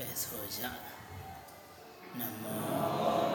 ကဲဆိုကြနမော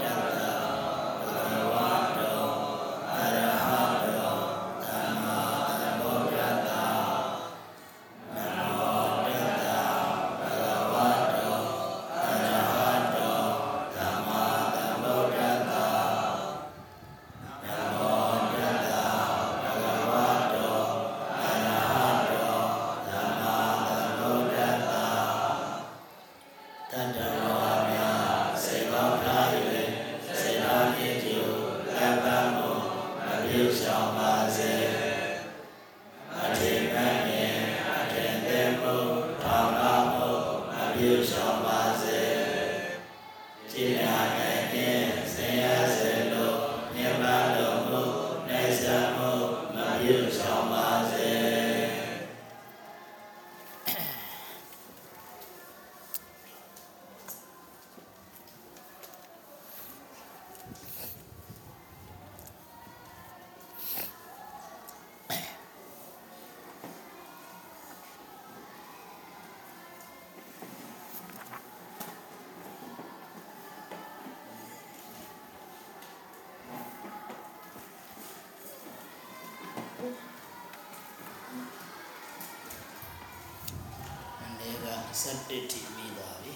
17တိပြီးသွားပြီ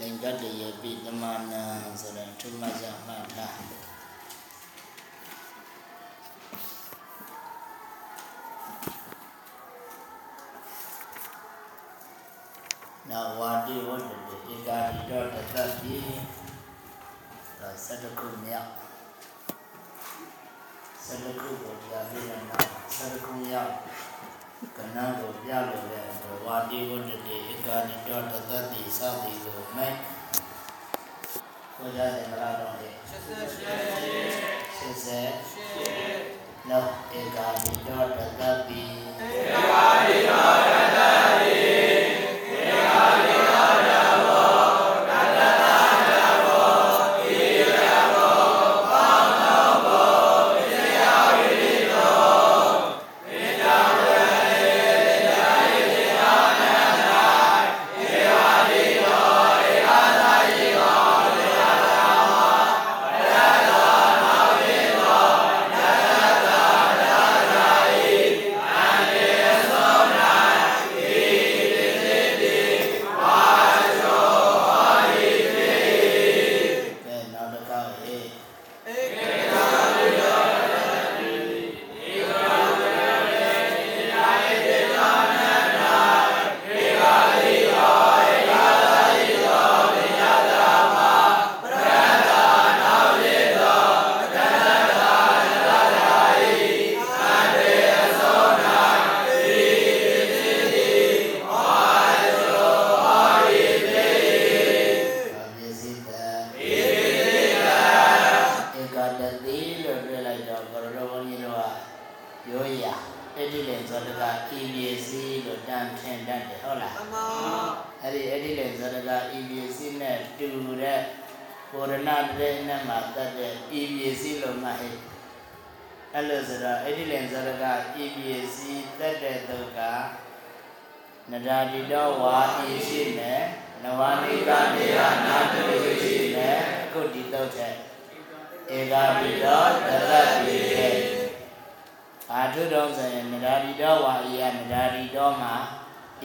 လင်္ကတရေပိတမနာဆိုတဲ့ထုမဇမှတ်ထားနာဝတိဝတ္တေဧကာတိတောတသတိဒါ17ခုမြောက်17ခုကိုကြာပြီးတော့17ခုမြောက် နာကိုပြလို့လည်းဝါဒီဝတ္တိဧကာနိယောတသတိစသည်ကိုမိုက်ကိုကြတယ်မလားတော့လေ88 88 88 88 88 88 88 88 88 88 88 88 88 88 88 88 88 88 88 88 88 88 88 88 88 88 88 88 88 88 88 88 88 88 88 88 88 88 88 88 88 88 88 88 88 88 88 88 88 88 88 88 88 88 88 88 88 88 88 88 88 88 88 88 88 88 88 88 88 88 88 88 88 88 88 88 88 88 88 88 88 88 88 88 88 88 88 88 88 88 88 88 88 88 88 88 88 88 88 88 88 88 88 88 88 88 88 88 88 88 88 88 88 88 88 88 88 88 88 88 88 88 88 88 88 88 88 88 88 88 88 88 88 88 88 88 88 88 88 88 88 88 88 88 88 88 88 88 88 88 88 88 88 88 88 88 88 88 88 88 88 88 88 88 88 88 88 88 88 88 88 88 88 88 88 88 88 88 88 88 88 88 88 88 88 88 88 88 88 88 88 88 88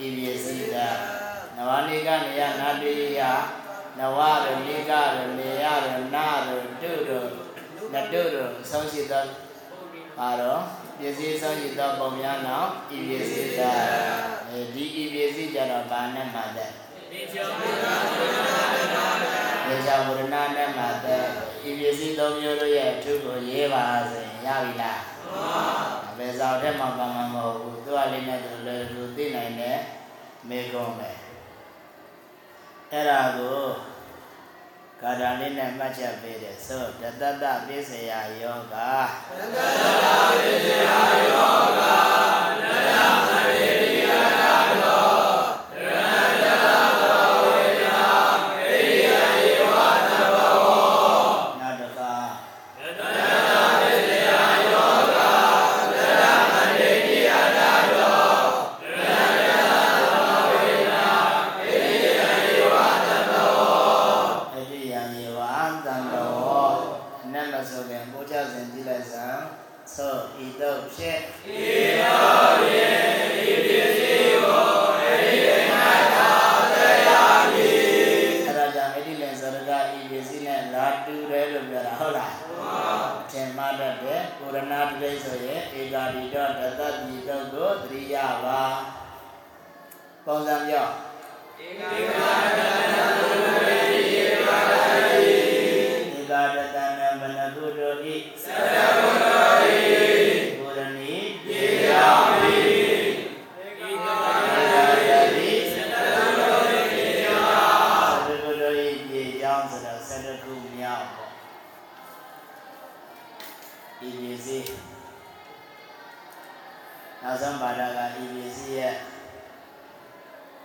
ဤပစ္စည်းကနဝနိကနေယနာတိယနဝရနိကရနေယရနာရတုရနတုရအဆုံးရှိသောပါတော့ပစ္စည်းဆုံးရှိသောပုံများနောက်ဤပစ္စည်းကအဲဒီဤပစ္စည်းကြတော့ဘာနဲ့မှတဲ့ဒေချာဝရဏနဲ့မှတဲ့ဤပစ္စည်းသုံးမျိုးတို့ရဲ့အထုကိုရေးပါဆိုရင်ရပြီလားမှန်ပါ ဘယ်စာထဲမှာပါမှာမဟုတ်ဘူးသူကလေးနဲ့သူလည်းသူသိနိုင်တဲ့မေကုံးပဲအဲ့ဒါကိုကာတာလေးနဲ့မှတ်ချက်ပေးတယ်ဆိုတတတပိစယယောဂတတတပိစယယောဂ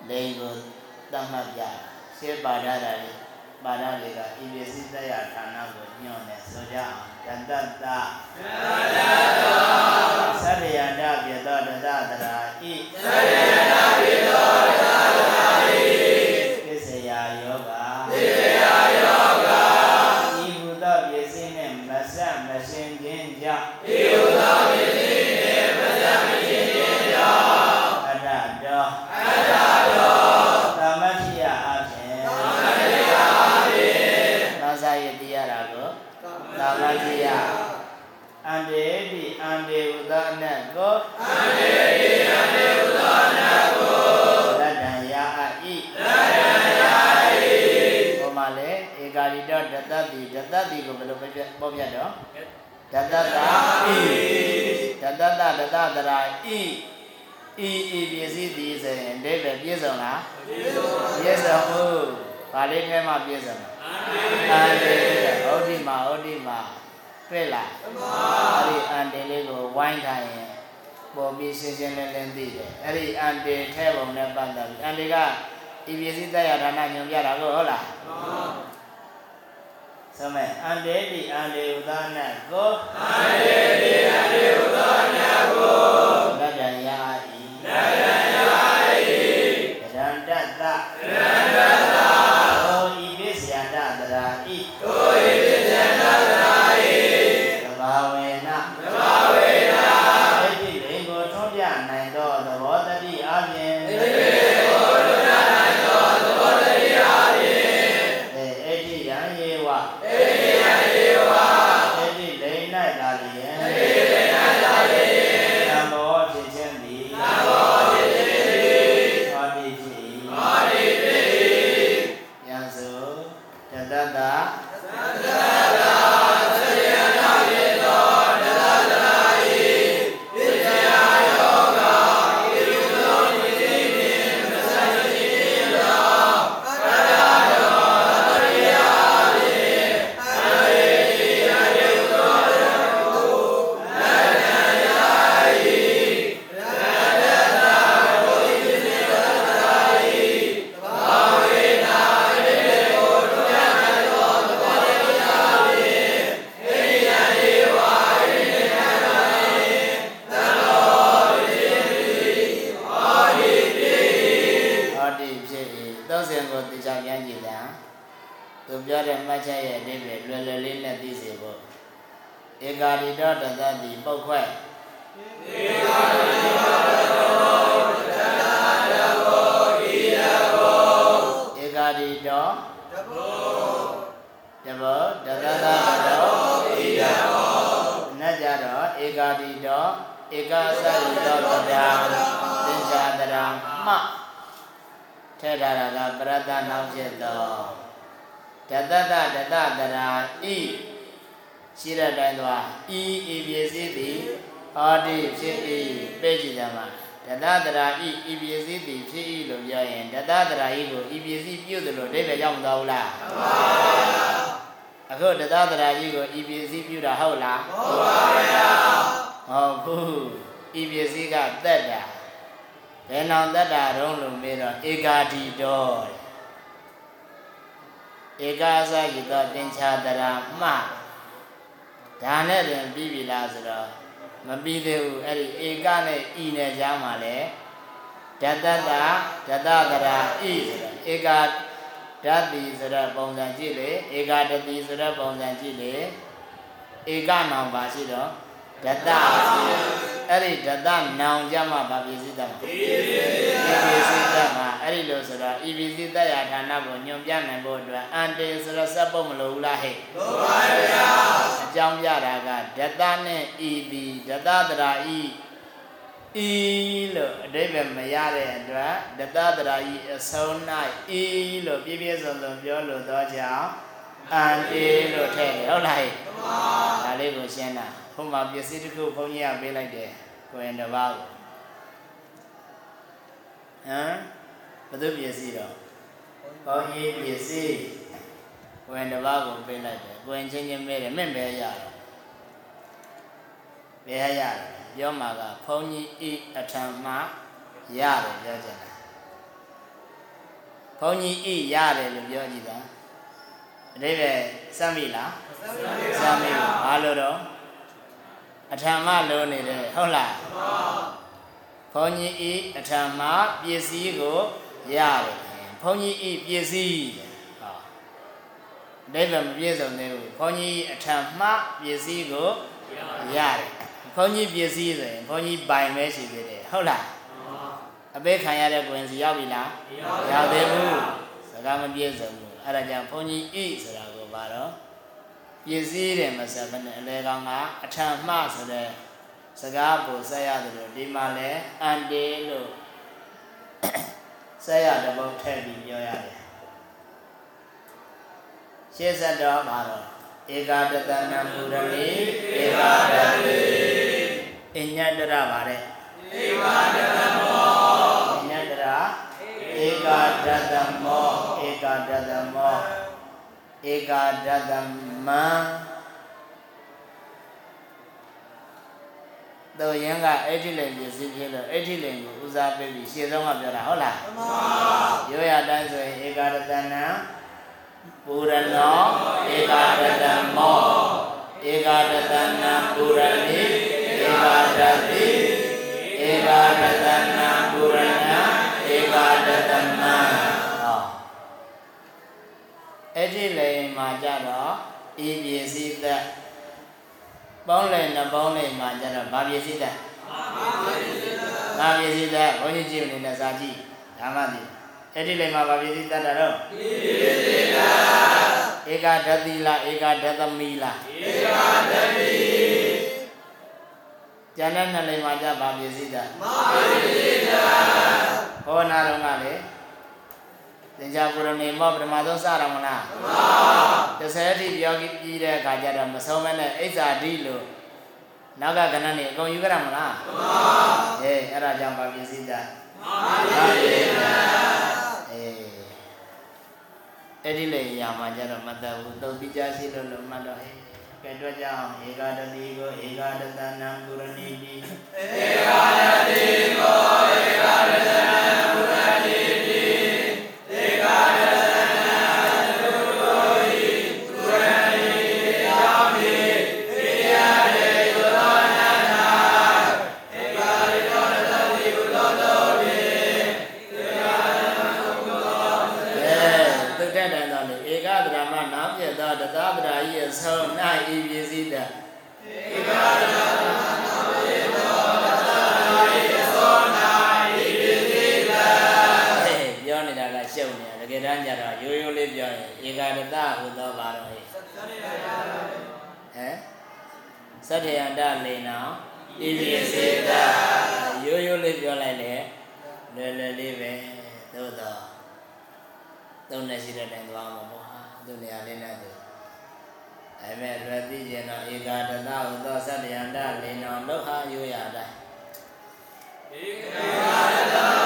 လိင်ကိုတတ်မှတ်ပြရှင်းပါဒတာလေးပါဒလေးကဤပြေစီတရားဌာနကိုညွှန်တယ်ဆိုကြအောင်တတ္တတတတ္တသတ္တယန္တပြေသောတတ္တတရာဤသတ္တယန္တပြေ တတိတတ္တတိကိုဘယ်လိုပဲပေါ့ပြတော့တတ္တတာဣတတ္တတတတ္တတရာဣဤဤပစ္စည်းသည်ဆိုရင်အဓိပ္ပာယ်ပြည့်စုံလားပြည့်စုံမှုဘာလေးထဲမှာပြည့်စုံလားအန္တေဟုတ်ဒီမှာဟုတ်ဒီမှာတွေ့လားအဲ့ဒီအန်တေလေးကိုဝိုင်းထားရင်ပေါ်ပြီးရှင်းရှင်းလင်းလင်းသိတယ်အဲ့ဒီအန်တေထဲပုံနဲ့ပတ်သက်ပြီးအန်တေကဤပစ္စည်းတရားဒါနညွန်ပြတာကိုဟုတ်လား သမမေအန်တေတိအန်တေဥဒနာကိုအန်တေတိအန်တေဥဒနာကို ရာဤဆိုတော့ဧကာဓာတိဆိုတဲ့ပုံစံကြည့်လေဧကာတတိဆိုတဲ့ပုံစံကြည့်လေဧကနောင်ပါရှိတော့ဓတ္တအဲ့ဒီဓတ္တနောင်ကြမှာဗာပြည့်စည်တတ်မှာပြည့်စည်တတ်မှာအဲ့ဒီလိုဆိုတော့ဤပြည့်စည်တတ်ရာဌာနကိုညွန်ပြနိုင်ဖို့အတွက်အန်တေဆိုတော့စက်ပုတ်မလို့ဘူးလားဟဲ့လိုပါဗျာအကြောင်းပြတာကဓတ္တနဲ့ဤသည်ဓတ္တတရာဤ ဤလို့အတိပ္ပယ်မရတဲ့အတွက်တတတရာဤအဆုံး၌ဤလို့ပြည့်ပြည့်စုံစုံပြောလို့တော့ကြောင့်အန်တေလို့ထည့်တယ်ဟုတ်လားဒါလေးကိုရှင်းတာဘုမပစ္စည်းတစ်ခုဘုန်းကြီးကပေးလိုက်တယ်ကိုရင်တစ်ပါးကိုဟမ်ဘယ်သူပစ္စည်းတော့ဘုန်းကြီးပစ္စည်းကိုရင်တစ်ပါးကိုပေးလိုက်တယ်ကိုရင်ချင်းချင်းမဲတယ်မင့်ပဲရတော့ဘယ်ရရလဲ ပြောမှာကဘုန်းကြီးဤအထံမှရတယ်ပြောချင်တာဘုန်းကြီးဤရတယ်လို့ပြောကြည့်တာအတိပ္ပယ်စမ်းပြီလားစမ်းပြီဘာလို့တော့အထံမှလုံးနေတယ်ဟုတ်လားဘုန်းကြီးဤအထံမှပစ္စည်းကိုရတယ်ဘုန်းကြီးဤပစ္စည်းဟောအတိပ္ပယ်မပြည့်စုံသေးဘူးဘုန်းကြီးအထံမှပစ္စည်းကိုရတယ် ဘုန်းကြီးပစ္စည်းဆိုရင်ဘုန်းကြီးပိုင်ပဲရှိသေးတယ်ဟုတ်လားအပေးခံရတဲ့ကွင်စီရောက်ပြီလားရောက်သေးဘူးစကားမပြည့်စုံဘူးအဲ့ဒါကြောင့်ဘုန်းကြီးဤဆိုတာကိုပါတော့ပစ္စည်းတယ်မဆက်ဘဲနဲ့အလဲကောင်ကအထံမှဆိုတဲ့စကားကိုဆက်ရတယ်လို့ဒီမှာလဲအန်တေလို့ဆက်ရတဲ့ဘုတ်ထည့်ပြီးပြောရတယ်ရှေ့ဆက်တော့မှာတော့ဧကာတတနံမူရဏိဧကာတတိ အညတရပါတဲ့ဧကာတတမောအညတရဧကာတတမောဧကာတတမောဧကာတတမံတော့ရင်ကအဲ့ဒီလိန်ပြည့်စည်ဖြစ်လို့အဲ့ဒီလိန်ကိုဦးစားပေးပြီးရှေ့ဆုံးကပြောတာဟုတ်လားမှန်ပါရိုးရတိုင်းဆိုရင်ဧကာတတနံပူရနောဧကာတတမောဧကာတတနံပူရဏိဧကာတတိဧကာတတနံပူရဏဧကာတတမံဟော အဲ့ဒီလေမှာကြတော့ဤပစ္စည်းသက်ပေါင်းလည်းနှပေါင်းလည်းမှာကြတော့ဘာပစ္စည်းသက်ဘာပစ္စည်းသက်ဘုန်းကြီးကြည့်နေတဲ့စာကြည့်ဒါမှသိအဲ့ဒီလေမှာဘာပစ္စည်းသက်တာတော့ဤပစ္စည်းသက်ဧကဓတိလားဧကဓသမီလားဧကဓတိ ကျန်တဲ့နှစ်လိမ်မှာကြဘာပစ္စည်းသက်မာပစ္စည်းသက်ဟောနာတော့ကလေသင်္ချာပုရဏီမောပထမဆုံးစရမလားမှန်ပါ30အထိပြောပြီးတဲ့အခါကျတော့မဆုံးမနဲ့အိစ္ဆာတိလို့နောက်ကကဏ္ဍနေအကုန်ယူကြရမလားမှန်ပါအေးအဲ့ဒါကြောင့်ဘာပစ္စည်းသက်မာပစ္စည်းသက်အေးအဲ့ဒီလေရာမှာကျတော့မတတ်ဘူးသုတ်တိကြရှိလို့လို့မှတ်တော့ဟဲ့ ကဲတော့ကြအောင်ဧကတတိကိုဧကတတနံပုရဏီတိဧကတတိ သတ္တယန္တလေနောဤပစ္စည်းတရိုးရိုးလေးပြောလိုက်လေလွယ်လွယ်လေးပဲသို့တော့သုံးနဲ့ရှိတဲ့တိုင်သွားမှာပေါ့ဟာသူနေရာလေးနဲ့သူ အဲမဲ့ရတိကျင်တော့ဧကာတတဟုသောသတ္တယန္တလေနောလောဟာရိုးရတိုင်းဧကာတတ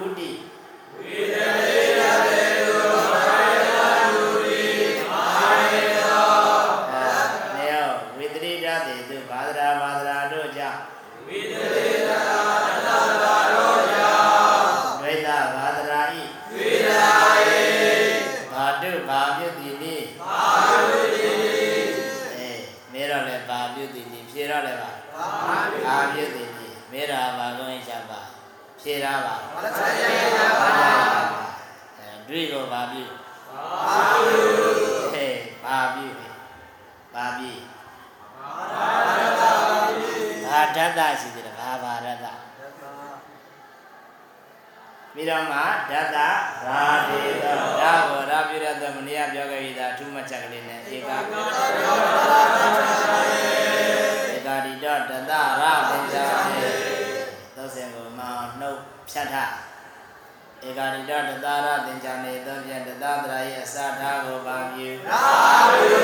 လူတိ ဒာရိတတသာရသင်္ချာနေသောဖြင့်တသာတရာ၏အစထားကိုပါပြုသာပြု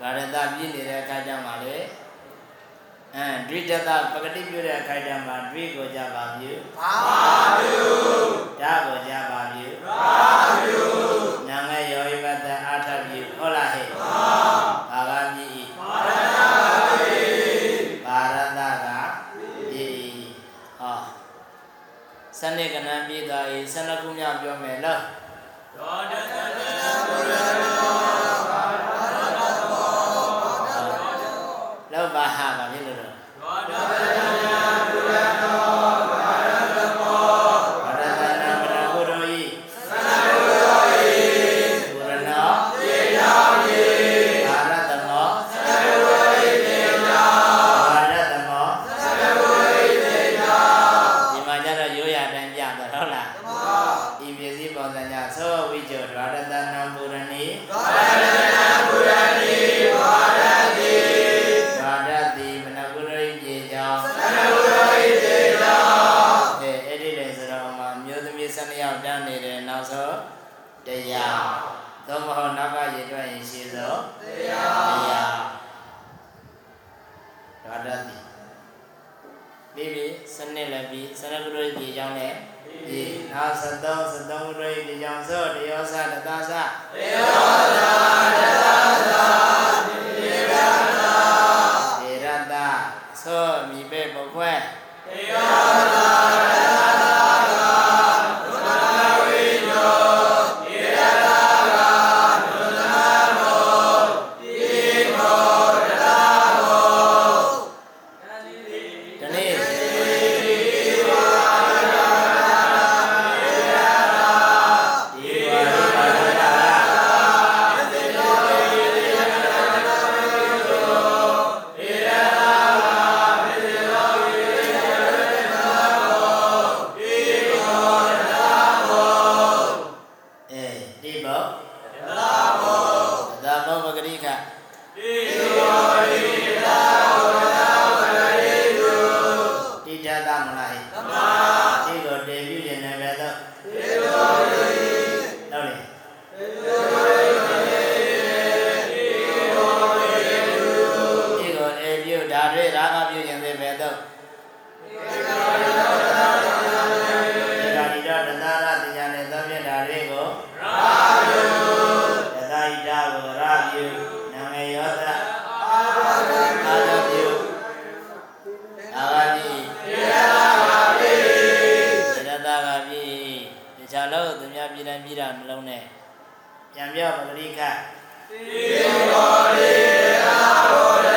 ဒါရတပြည့်နေတဲ့အခါကျမှလေအဲဒွိတတပကတိပြုတဲ့အခါကျမှဒွိကိုကြပါပြုပါပြုဒါကိုကြပါပြုပါပြု 12ခုမြောက်ပြောမယ်နော် ဟုတ်လားမှန်ပါဤပစ္စည်းပုံစံကြောင့်သောဝိကျောဒွါရတနာပူရဏီဒွါရတနာပူရဏီဒွါရတိဒွါရတိမနကုရိပြေကြောင့်မနကုရိပြေကြောင့်အဲအဲ့ဒီလေဆိုတော့မှမြို့သမီး12ယောက်တန်းနေတယ်နောက်ဆုံးတရားသောမဟောနောက်ကရေတွက်ရင်ရှိသောတရားတရားဒွါရတိပြီးပြီစနစ်လည်းပြီးစနကုရိပြေကြောင့်လည်း တိနာသတ္တောသတ္တောရိတိယောသောတယောသတ္တသတယောသာတ ခြားလို့သူများပြည်တိုင်းပြည်တာမလုံးနဲ့ပြန်ပြောပဂရိခသေတော်လေးအာတော်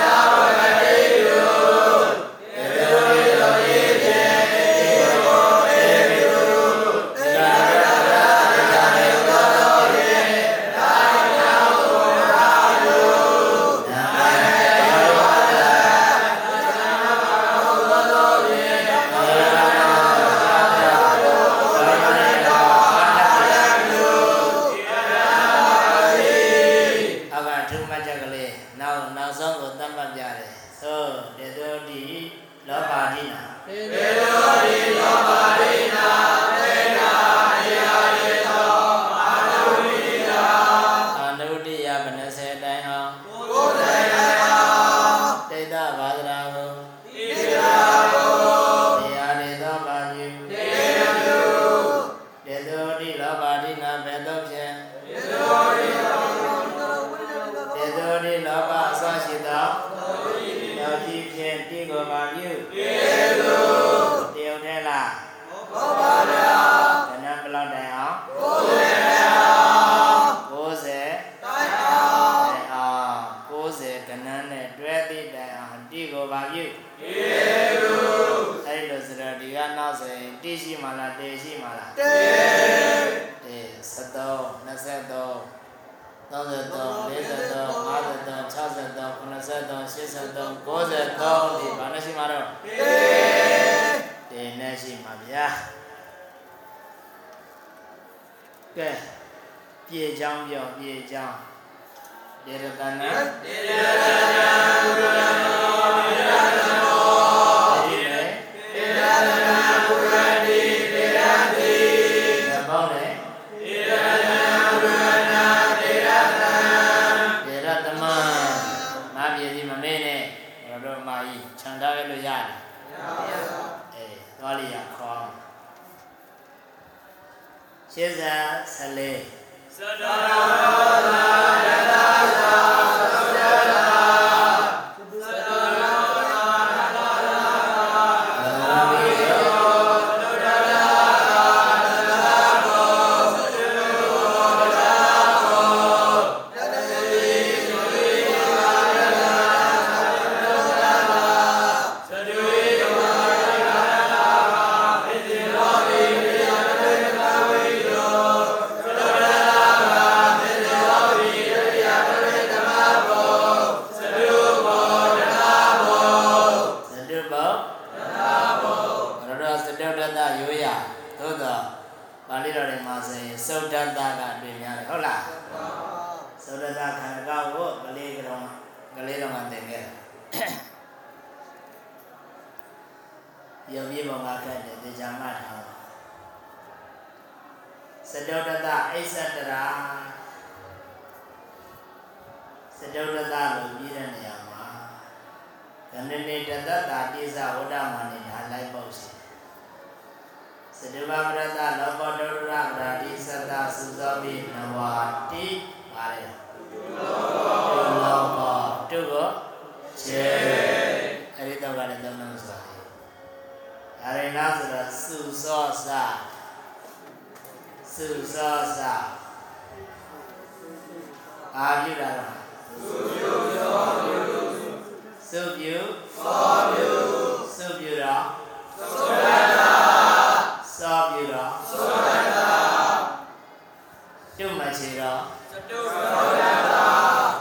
ခြေတော်သတုတ္တတာ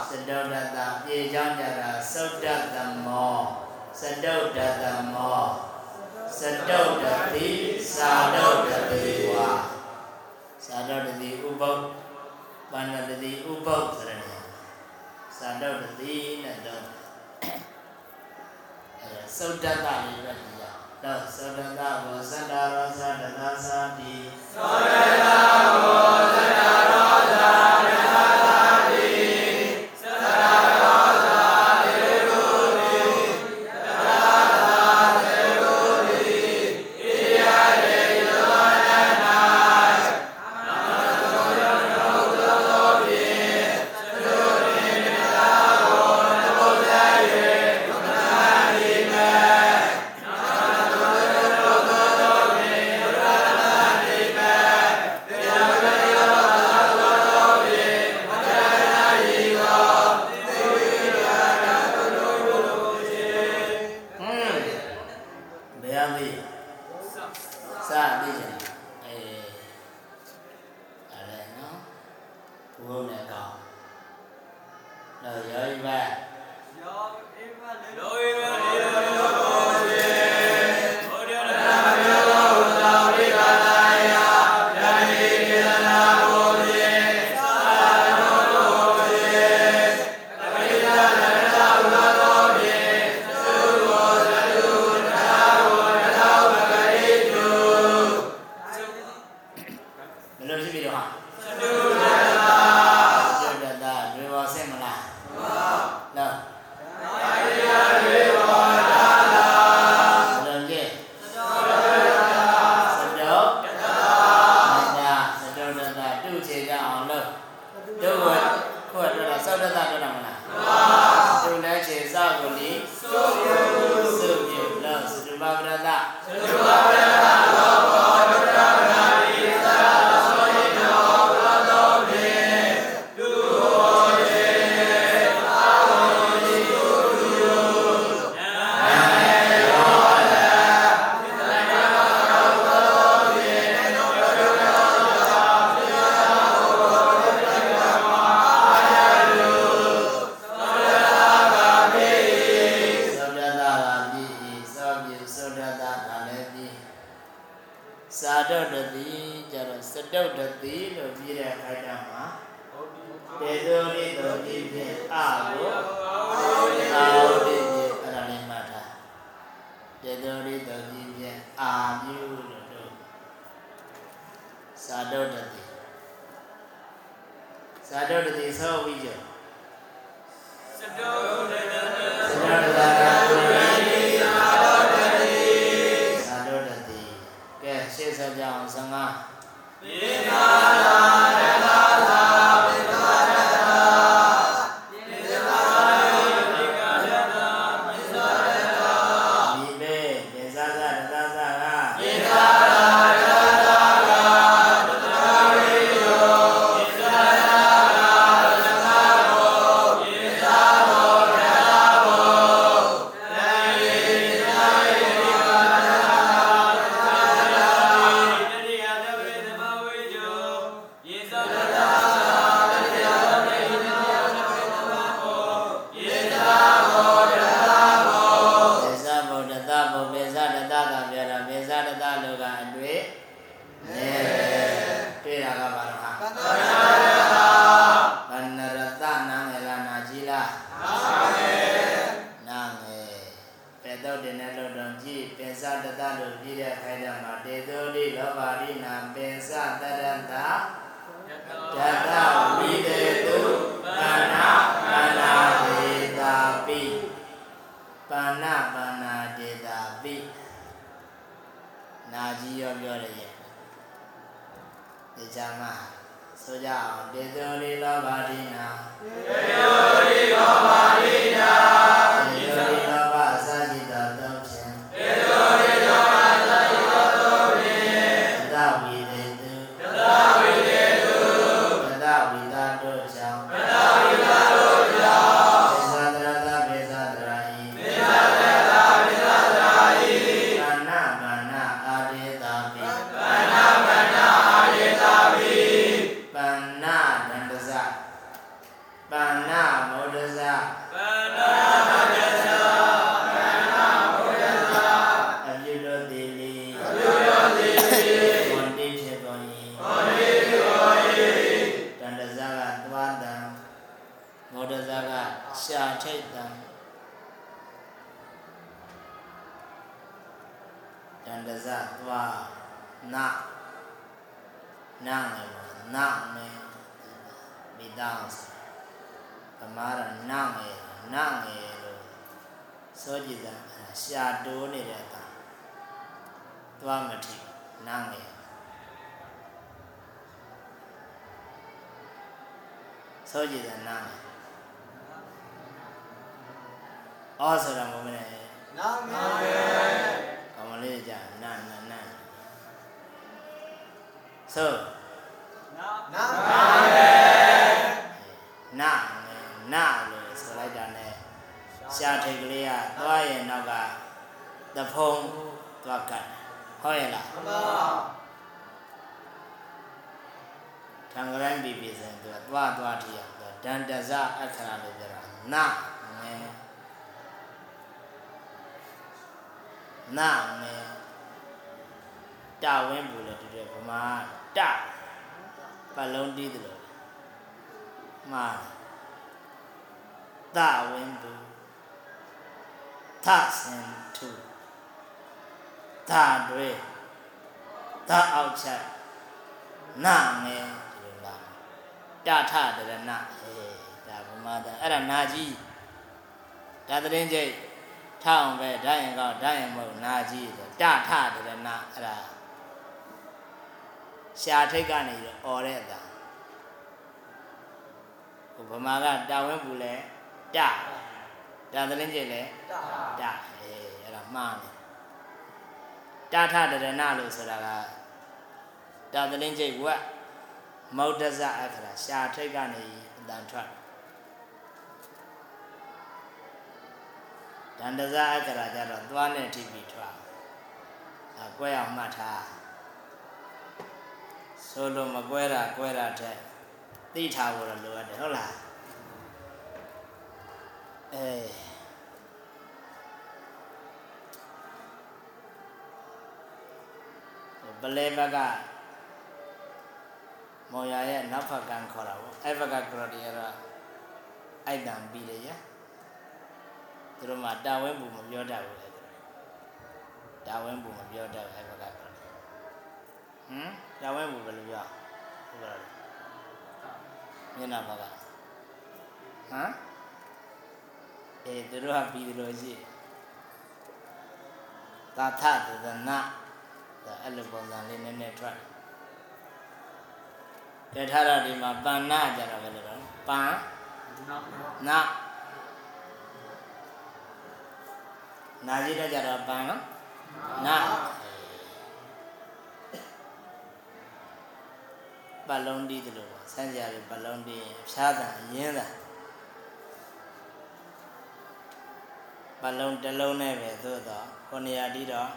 သတုတ္တတာပြေကြောင်းကြတာသုတ္တတမောသတုတ္တတမောသတုတ္တတိသာတုတ္တတိဝါသာတုတ္တိဥပုပ်ပန္နတတိဥပုပ်ဆိုတဲ့သာတုတ္တိနဲ့တော့အဲသုတ္တတလေးပဲဒီရတော့သုတ္တတဘောသတ္တရောသတ္တသာတိသောတ္တ ဆိုတာသူ့ခြေကြအောင်လို့သူ့ကိုခုကတွေ့တာစောတသက်တွေ့တာမလားသူလည်းခြေစောက်ကိုလီစုပ်ပြုစုပ်ပြုလို့သုဘဝရတသုဘဝရတ နာငယ်နာငယ်တဝင်းဘူးလေတူတယ်ဗမာတပတ်လုံးတီးတယ်လို့မှာတဝင်းဘူးသစင်ထုဓာတွေဓာအောက်ချက်နာငယ်ဒီလိုလားတထတရဏအေးဒါဗ မာတအဲ့ဒါနာကြီးဒါသတင်းကျိတ်ထအောင်ပဲဓာရင်ကောက်ဓာရင်မဟုတ်နာကြီးဆိုတထတရဏအဲ့ဒါရှာထိတ်ကနေပြီးអော်တဲ့အတာဟိုဗမာကတာဝင်းပူလဲတဒါသတင်းကျိတ်လဲတာတအေးအဲ့ဒါမှားတယ်တထတရဏလို့ဆိုတာကတာသလင်းကျိတ်ဝက်မௌဒဇအခရာရှာထိတ်ကနေအတန်ထွက် ဒန္တဇအခရာကြတော့သွားနဲ့ထိပြီးထွက်အကွဲအောင်မှတ်ထားဆိုလို့မကွဲတာကွဲတာတဲ့သိထားဖို့တော့လိုအပ်တယ်ဟုတ်လားအေးပလဲဘက်ကမော်ရရဲ့နောက်ဖက်ကံခေါ်တာပေါ့အဲ့ဘက်ကကရတီရတော့အိုက်တံပြီးတယ်ရ သူတို့မှတာဝဲဘူးမပြောတတ်ဘူးလေတာဝဲဘူးမပြောတတ်ဘူးအဲ့ဘက်ကကရတီဟမ်တာဝဲဘူးဘယ်လိုပြောဟုတ်ပါလားမျက်နှာဘက်ကဟမ်အေးသူတို့ကပြီးတယ်လို့ရှိသာသဒသနာဒါအဲ့လိုပုံစံလေးနည်းနည်းထွက်တယ်ထားတော့ဒီမှာပဏ္ဏကြတော့ဘယ်လိုလဲပန်နာ နာကြီးတော့ကြတော့ပန်နော်နာပတ်လုံးတီးတယ်လို့ပေါ့ဆန်းကြရပတ်လုံးတီးရင်ဖြားတာအရင်းတာပတ်လုံးတစ်လုံးနဲ့ပဲသို့တော့ခုနေရာတီးတော့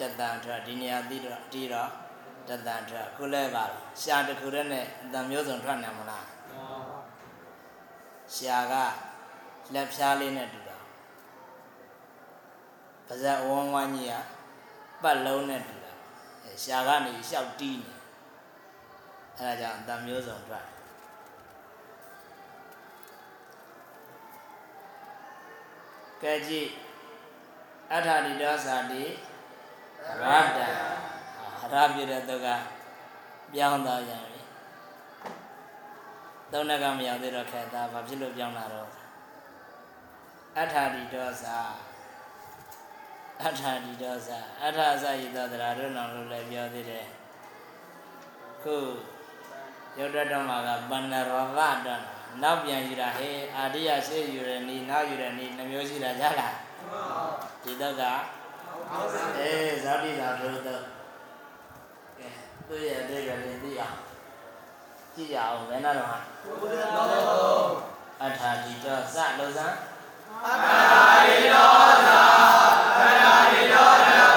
တတန်ထွက်ဒီနေရာပြီးတော့ဒီတော့တတန်ထွက်ခုလဲပါတော့ရှာတစ်ခုတည်းနဲ့အတန်မျိုးစုံထွက်နိုင်မလားရှာကလက်ဖြားလေးနဲ့တူတာ ပါဇက်ဝန်းဝန်းကြီးကပတ်လုံးနဲ့တူတာအဲရှာကနေလျှောက်တီးနေအဲဒါကြောင့်အတန်မျိုးစုံထွက်ကဲကြည့်အထာတိဒောသာတိရတ္တရပြတဲ့သူကပြောင်းသွားပြန်ပြီသုံးနကမရောက်သေးတော့ခက်သားဘာဖြစ်လို့ပြောင်းလာတော့အထာတိဒောသာ အထာတိဒောသာအထာအစယိသောတရာတို့နောင်လို့လည်းပြောသေးတယ်ခုရုပ်တတော်မှာကပန္နရောဂတော့နောက်ပြန်ယူတာဟေးအာရိယရှေ့ယူရနီနောက်ယူရနီနှမျိုးရှိတာကြလားဒီတော့ကအေးဇာတိသာတို့တော့ကဲသူ့ရဲ့အတိတ်ကလေးသိအောင်ကြည့်ရအောင်ဘယ်နာတော့ဟာအထာတိတောစလုံးစမ်းအဲ لا إله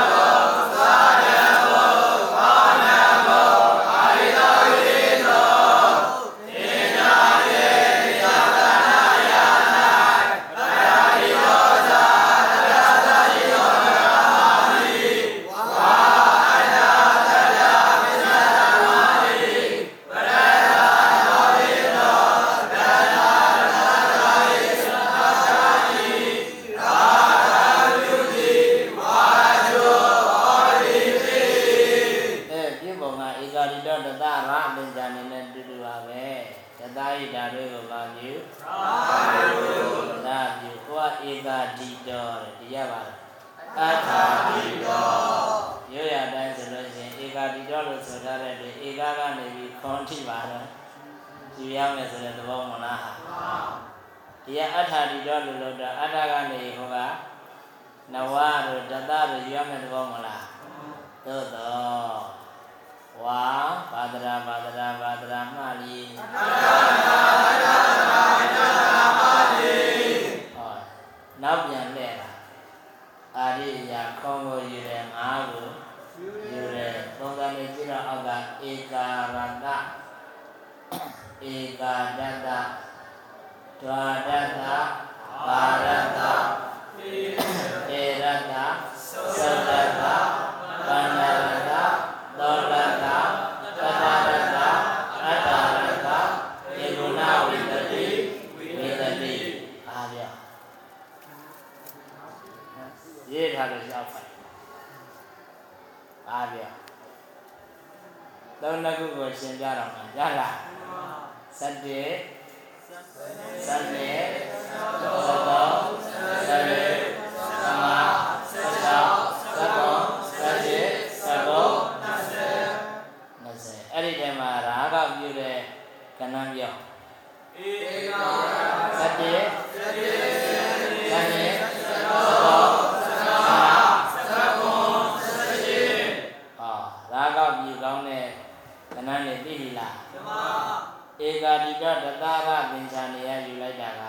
တိကတတရသင်္ချာနေရယူလိုက်တာက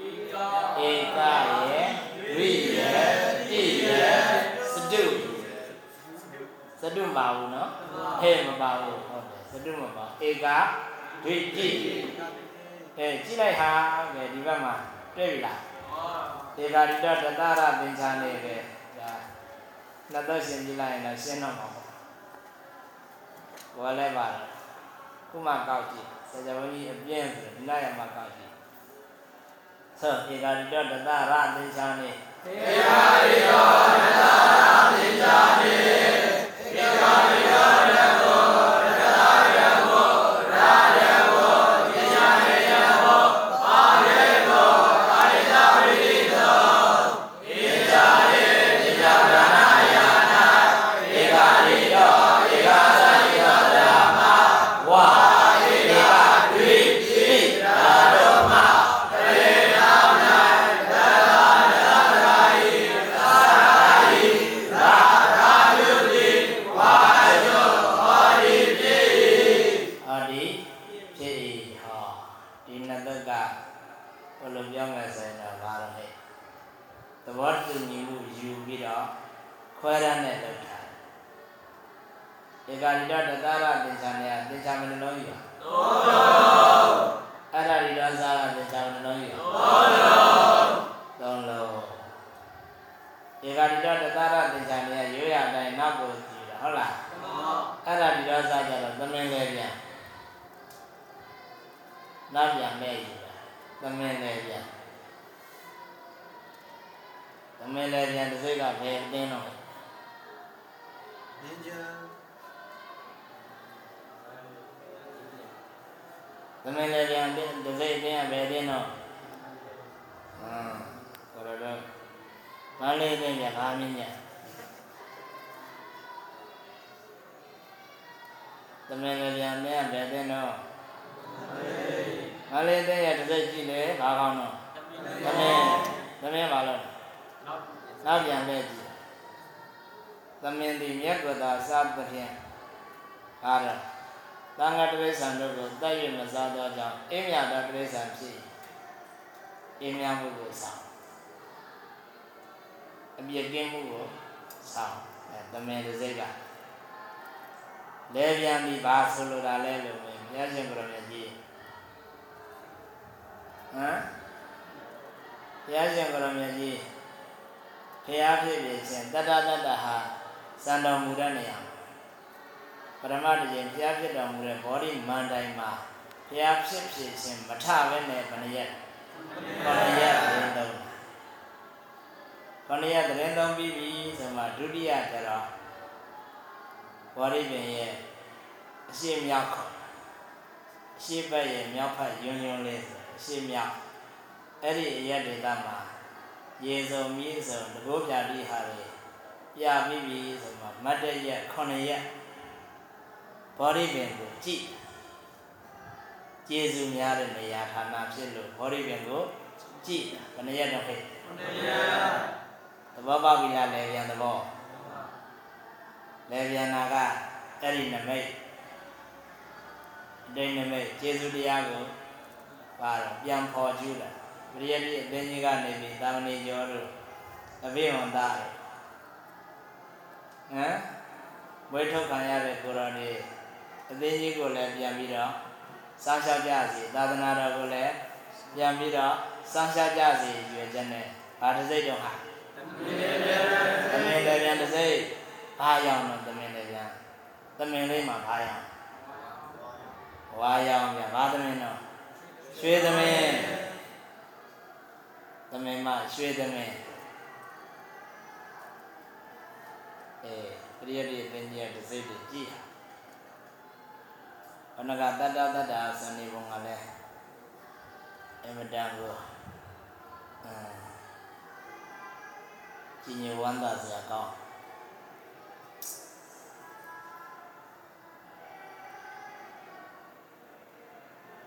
ဧကဧကရေဝိရေတိရေစတုစတုမပါဘူးနော်ဟဲ့မပါဘူးဟုတ်တယ်စတုမပါဧကဒွိတိအဲကြည့်လိုက်ဟာပဲဒီဘက်မှာတွေ့ပြီလားဧကာတိကတတရသင်္ချာနေပဲဒါနှစ်သက်ရှင်ကြည့်လိုက်ရင်တော့ရှင်းတော့မှာပေါ့ဘောလည်းပါတယ်ခုမှကောက်ကြည့် ဆရာဝန်ကြီးအပြင်းဆိုဒီလိုက်ရမှာကောက်ကြည့်သောဧကာတိကတတရသင်္ချာနေဧကရိယောနတရာသင်္ချာနေ မင်းလေးပြန်တစ်စိတ်ကဘယ်အတင်းတော့နင်္ကြသမင်းလေးပြန်တစ်စိတ်အတင်းကဘယ်အတင်းတော့ဟမ်ဆိုတော့မလေးတင်းပြန်ဘာမြင်ညာသမင်းလေးပြန်နဲ့ဘယ်အတင်းတော့မလေးတင်းရဲ့တစ်စိတ်ကြည့်လေဘာကောင်းတော့သမင်းသမင်းပါလို့ နောက်ပြန်လဲကြည့်သမင်သည်မြတ်ဝတာစားသဖြင့်အားရသံဃာတရိစ္ဆာန်တို့ကိုတတ်၍မစားသောကြောင့်အင်းမြတ်သောတရိစ္ဆာန်ဖြစ်အင်းမြတ်မှုကိုဆောင်အပြည့်ကင်းမှုကိုဆောင်အဲသမင်တစ်စိတ်ကလဲပြန်ပြီးဘာဆိုလိုတာလဲလို့မြင်မြတ်ရှင်ဘုရားမြတ်ကြီးဟမ်မြတ်ရှင်ဘုရားမြတ်ကြီး ဖျားဖြစ်ဖြစ်ချင်းတတ္တတတ္တဟာစံတော်မူတဲ့နေရာပရမတ္တရင်ဖျားဖြစ်တော်မူတဲ့ဘောဓိမန္တိုင်မှာဖျားဖြစ်ဖြစ်ချင်းမထပဲနဲ့ဘဏရက်ခொနရက်သတင်းသုံးခொနရက်သတင်းသုံးပြီးပြီဆိုမှဒုတိယကျတော့ဘောဓိပင်ရဲ့အရှိမြောက်ခေါ်အရှိဘက်ရဲ့မြောက်ဖက်ယွန်းယွန်းလေးဆိုအရှိမြောက်အဲ့ဒီအရက်ဒေသမှာ ရေစုံမြေစုံတဘောပြတိဟာတွေပြပြီးပြီဆိုမှမတ်တရက်9ရက်ဘောဓိပင်ကိုကြည့်ကျေစုများတဲ့နေရာဌာနဖြစ်လို့ဘောဓိပင်ကိုကြည့်ဘယ်နှရက်တော့ခေနယသဘောပေါက်ပြီလားလေပြန်သဘောလေပြန်နာကအဲ့ဒီနမိတ်အတိတ်နမိတ်ကျေစုတရားကိုပါတော့ပြန်ဖော်ကျူးလာ ပရိယတိအသင်းကြီးကနေပြီးသာမဏေကျော်တို့အဘိဝန္တတို့မွေးထုတ်ခံရတဲ့ကိုရောနေအသေးကြီးကိုလည်းပြန်ပြီးတော့စောင့်ရှောက်ကြစီသာသနာတော်ကိုလည်းပြန်ပြီးတော့စောင့်ရှောက်ကြစီရွယ်ချက်နဲ့ဘာတစ်စိတ်တော့ဟာသမင်လည်းပြန်တစ်စိတ်ဘာရောက်တော့သမင်လည်းပြန်သမင်လေးမှာဘာရောက်ဝါရောက်ပြန်ဘာသမင်တော့ရွှေသမင် သမင်မှာရွှေသမင်အဲပရိယတ္တိပင်ကြီးတစ်စိတ်တည်းကြည့်ဟာဘဏကတတ္တတတ္တာစနေဘုံကလည်းအမတန်ကိုအဲကြီးညိုဝမ်းသာစရာကောင်း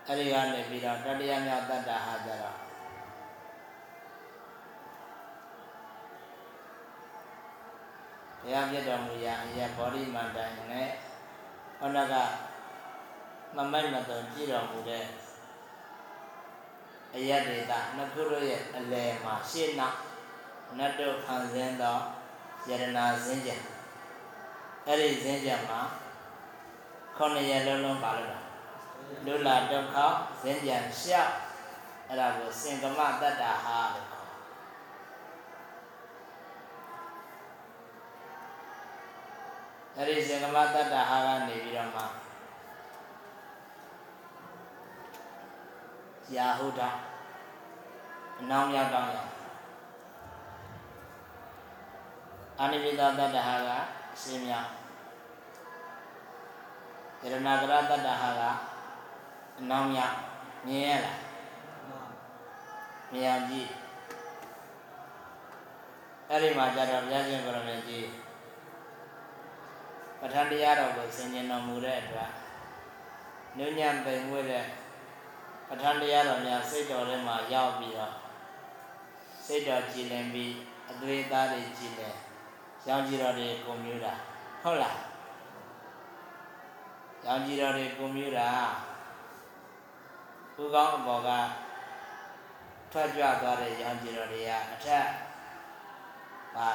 အဲ့ဒီကနေပြီးတော့တတိယမြောက်တတ္တာဟာကြတော့ ရားပြတ်တော်မူရာအရာဘောဓိမန္တန်နဲ့ဟောနကမမိုက်မတော်ကြည်တော်မူတဲ့အယတ်ဒေတာနှစ်ခုတို့ရဲ့အလယ်မှာရှေ့နောက်နတ်တို့ခံစင်းသောယရနာစင်းကြံအဲ့ဒီစင်းကြံမှာခုနှစ်ရက်လုံးလုံးပါလို့တာလူလာဒုက္ခစင်းကြံရှောက်အဲ့ဒါကိုစင်ကမတတ္တာဟာလို့ အဲ့ဒီစင်ကမတတ္တာဟာကနေပြီးတော့မှယာဟုဒအနောင်ရောက်တော့ရအာနိပိသတတ္တဟာကအရှင်မြတ်ယရဏကရတတ္တဟာကအနောင်ရောက်မြင်ရလားမြင်ကြည့်အဲ့ဒီမှာကြတော့ဘုရားရှင်ကိုရမေကြီး ပဋ္ဌာန်းတရားတော်ကိုဆင်ခြင်တော်မူတဲ့အတွက်ညဉ့်ညံ့ပိန်မွေးတဲ့ပဋ္ဌာန်းတရားတော်များစိတ်တော်ထဲမှာရောက်ပြီးတော့စိတ်တော်ကြည်လင်ပြီးအသွေးသားတွေကြည်လင်ရောင်ကြည်တော်တွေကိုမြူတာဟုတ်လားရောင်ကြည်တော်တွေကိုမြူတာဥကောင်းအပေါ်ကထွက်ကြွသွားတဲ့ရောင်ကြည်တော်တွေကအထက်ပါ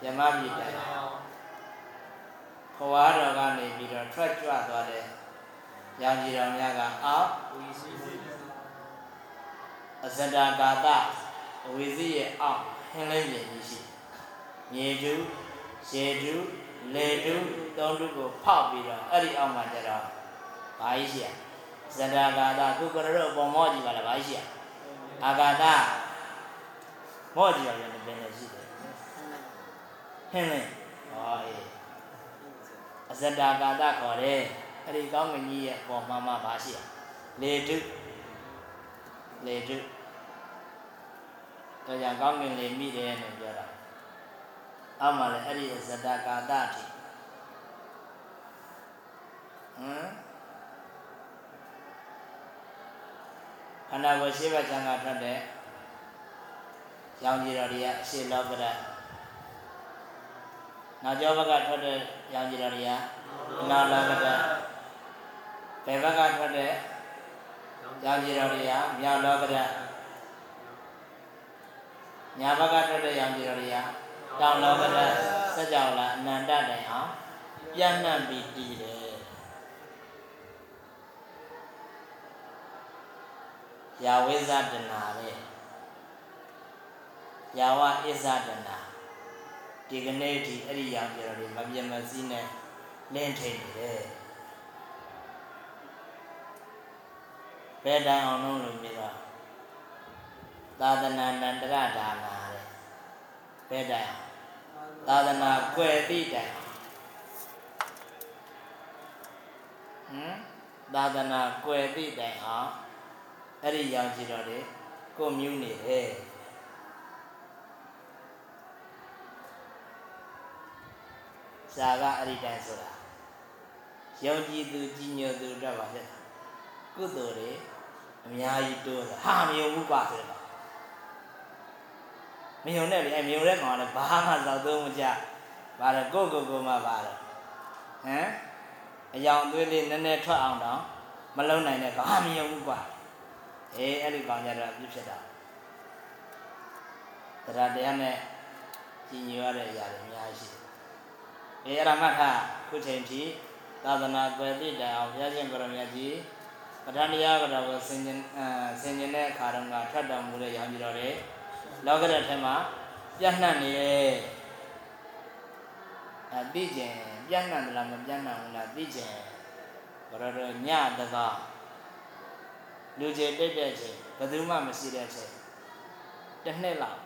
ပြမပြည်တို င်ခွာတော်ကနေပြီးတော့ထွက်ကြွသွားတဲ့ရောင်ကြည်တော်များကအောက်အဇဒကာတအဝိဇိရဲ့အောက်ဟင်းလင်းပြင်ကြီးရှိမြေတူရေတူလေတူသုံးတူကိုဖောက်ပြီးတော့အဲ့ဒီအောက်မှာကျတော့ဘာကြီးရှိရဇဒကာတခုကရတော့ပုံမောကြည့်ပါလားဘာကြီးရှိရအာဂါတမောကြည့်ရရင်ပင်လည်းရှိတယ်ဟင်းလင်းဟောအေး အဇဒကာတခေါ်တယ်အဲ့ဒီကောင်းကင်ကြီးရဲ့ပေါ်မှာမှဘာရှိရလေတုလေတုတော့ကြောင့်ကောင်းကင်လေမိတယ်လို့ပြောတာအောက်မှာလည်းအဲ့ဒီဇတကာတတိဟမ်ခန္ဓာကိုယ်ရှိဘချမ်းကထွက်တဲ့ရောင်ကြီးတော်တွေကအရှိလောကရ နောက်ကျောဘက်ကထွက်တဲ့ရောင်ကြီးတော်တွေကနာလောကရဘယ်ဘက်ကထွက်တဲ့ရောင်ကြီးတော်တွေကမြောက်လောကရညာဘက်ကထွက်တဲ့ရောင်ကြီးတော်တွေကတောင်လောကရစัจ java လာအနန္တတိုင်အောင်ပြန့်နှံ့ပြီးတည်တယ်ယာဝိဇဒနာတဲ့ယာဝဣဇဒနာ ဒီကနေ့ဒီအဲ့ဒီရောင်ကြီးတော်တွေမပြတ်မစည်းနဲ့လင်းထိန်နေတယ်ဘယ်တိုင်အောင်လုံးလို့ပြီးတော့သာသနာနန္တရဒါနာတဲ့ဘယ်တိုင်အောင်သာသနာကွယ်တိတိုင်အောင်ဟမ်သာသနာကွယ်တိတိုင်အောင်အဲ့ဒီရောင်ကြည့်တော့လေကိုမြူးနေတယ် စာကအဲ့ဒီတိုင်ဆိုတာယုံကြည်သူကြီးညိုသူတော့ပါဖြစ်ကုသိုလ်တွေအများကြီးတိုးတယ်ဟာမယုံဘူးပါဆိုတော့မယုံနဲ့လေအမယုံတဲ့ကောင်ကလည်းဘာမှသောက်သုံးမကြဘာလဲကိုကိုကိုမှပါတော့ဟမ်အယောင်သွေးလေးနည်းနည်းထွက်အောင်တော့မလုံနိုင်တဲ့ကောင်ဟာမယုံဘူးကွာအေးအဲ့ဒီကောင်ကြတော့ပြစ်ဖြစ်တာတရားတရားနဲ့ကြည်ညိုရတဲ့အရာတွေအများကြီးရှိတယ် အေးအဲ့ဒါမှတ်ထားခုချိန်ထိသာသနာ့ကွယ်တိတိုင်အောင်ဘုရားရှင်ကိုရမြတ်ကြီးပဋ္ဌာန်းတရားကတော့ကိုဆင်ကျင်အဲဆင်ကျင်တဲ့အခါတုန်းကထတ်တော်မူတဲ့ရောင်ကြီးတော်တွေလောကရထဲမှာပြန့်နှံ့နေတယ်အဲသိကျင်ပြန့်နှံ့သလားမပြန့်နှံ့ဘူးလားသိကျင်ဘရတော်ညတကလူကြီးတိတ်တဲ့ချိန်ဘယ်သူမှမရှိတဲ့ချိန်တစ်နှစ်လောက်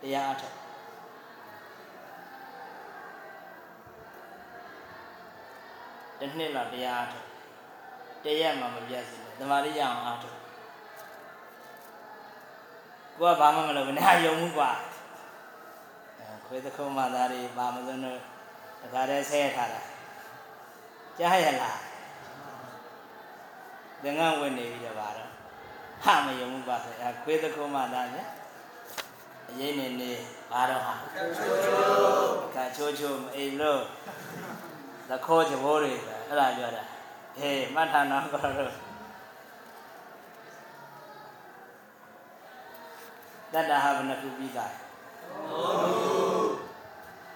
တရားအထုတ် တစ်နှစ်လောက်တရားအထုတ်တရက်မှမပြတ်စီနဲ့တမာရိရအောင်အားထုတ်ကိုကဘာမှမလုပ်ဘူးနဲ့ယုံမှုกว่าအဲခွေးသခုံးမသားတွေဘာမစွန်းတို့တခါတည်းဆဲထားတာကြားရလားသင်္ကန်းဝင်နေပြီတော့ပါတော့ဟာမယုံမှုกว่าဆိုအဲခွေးသခုံးမသားညအရေးနေနေဘာတော့ဟာကချိုးချိုးမအိမ်လို့ သခိုးကြဘိုးတွေဆိုအဲ့ဒါပြောတာဟေးမှတ်ထားနော်ကောတော့တတ္တဟာဘယ်နှခုပြီးသား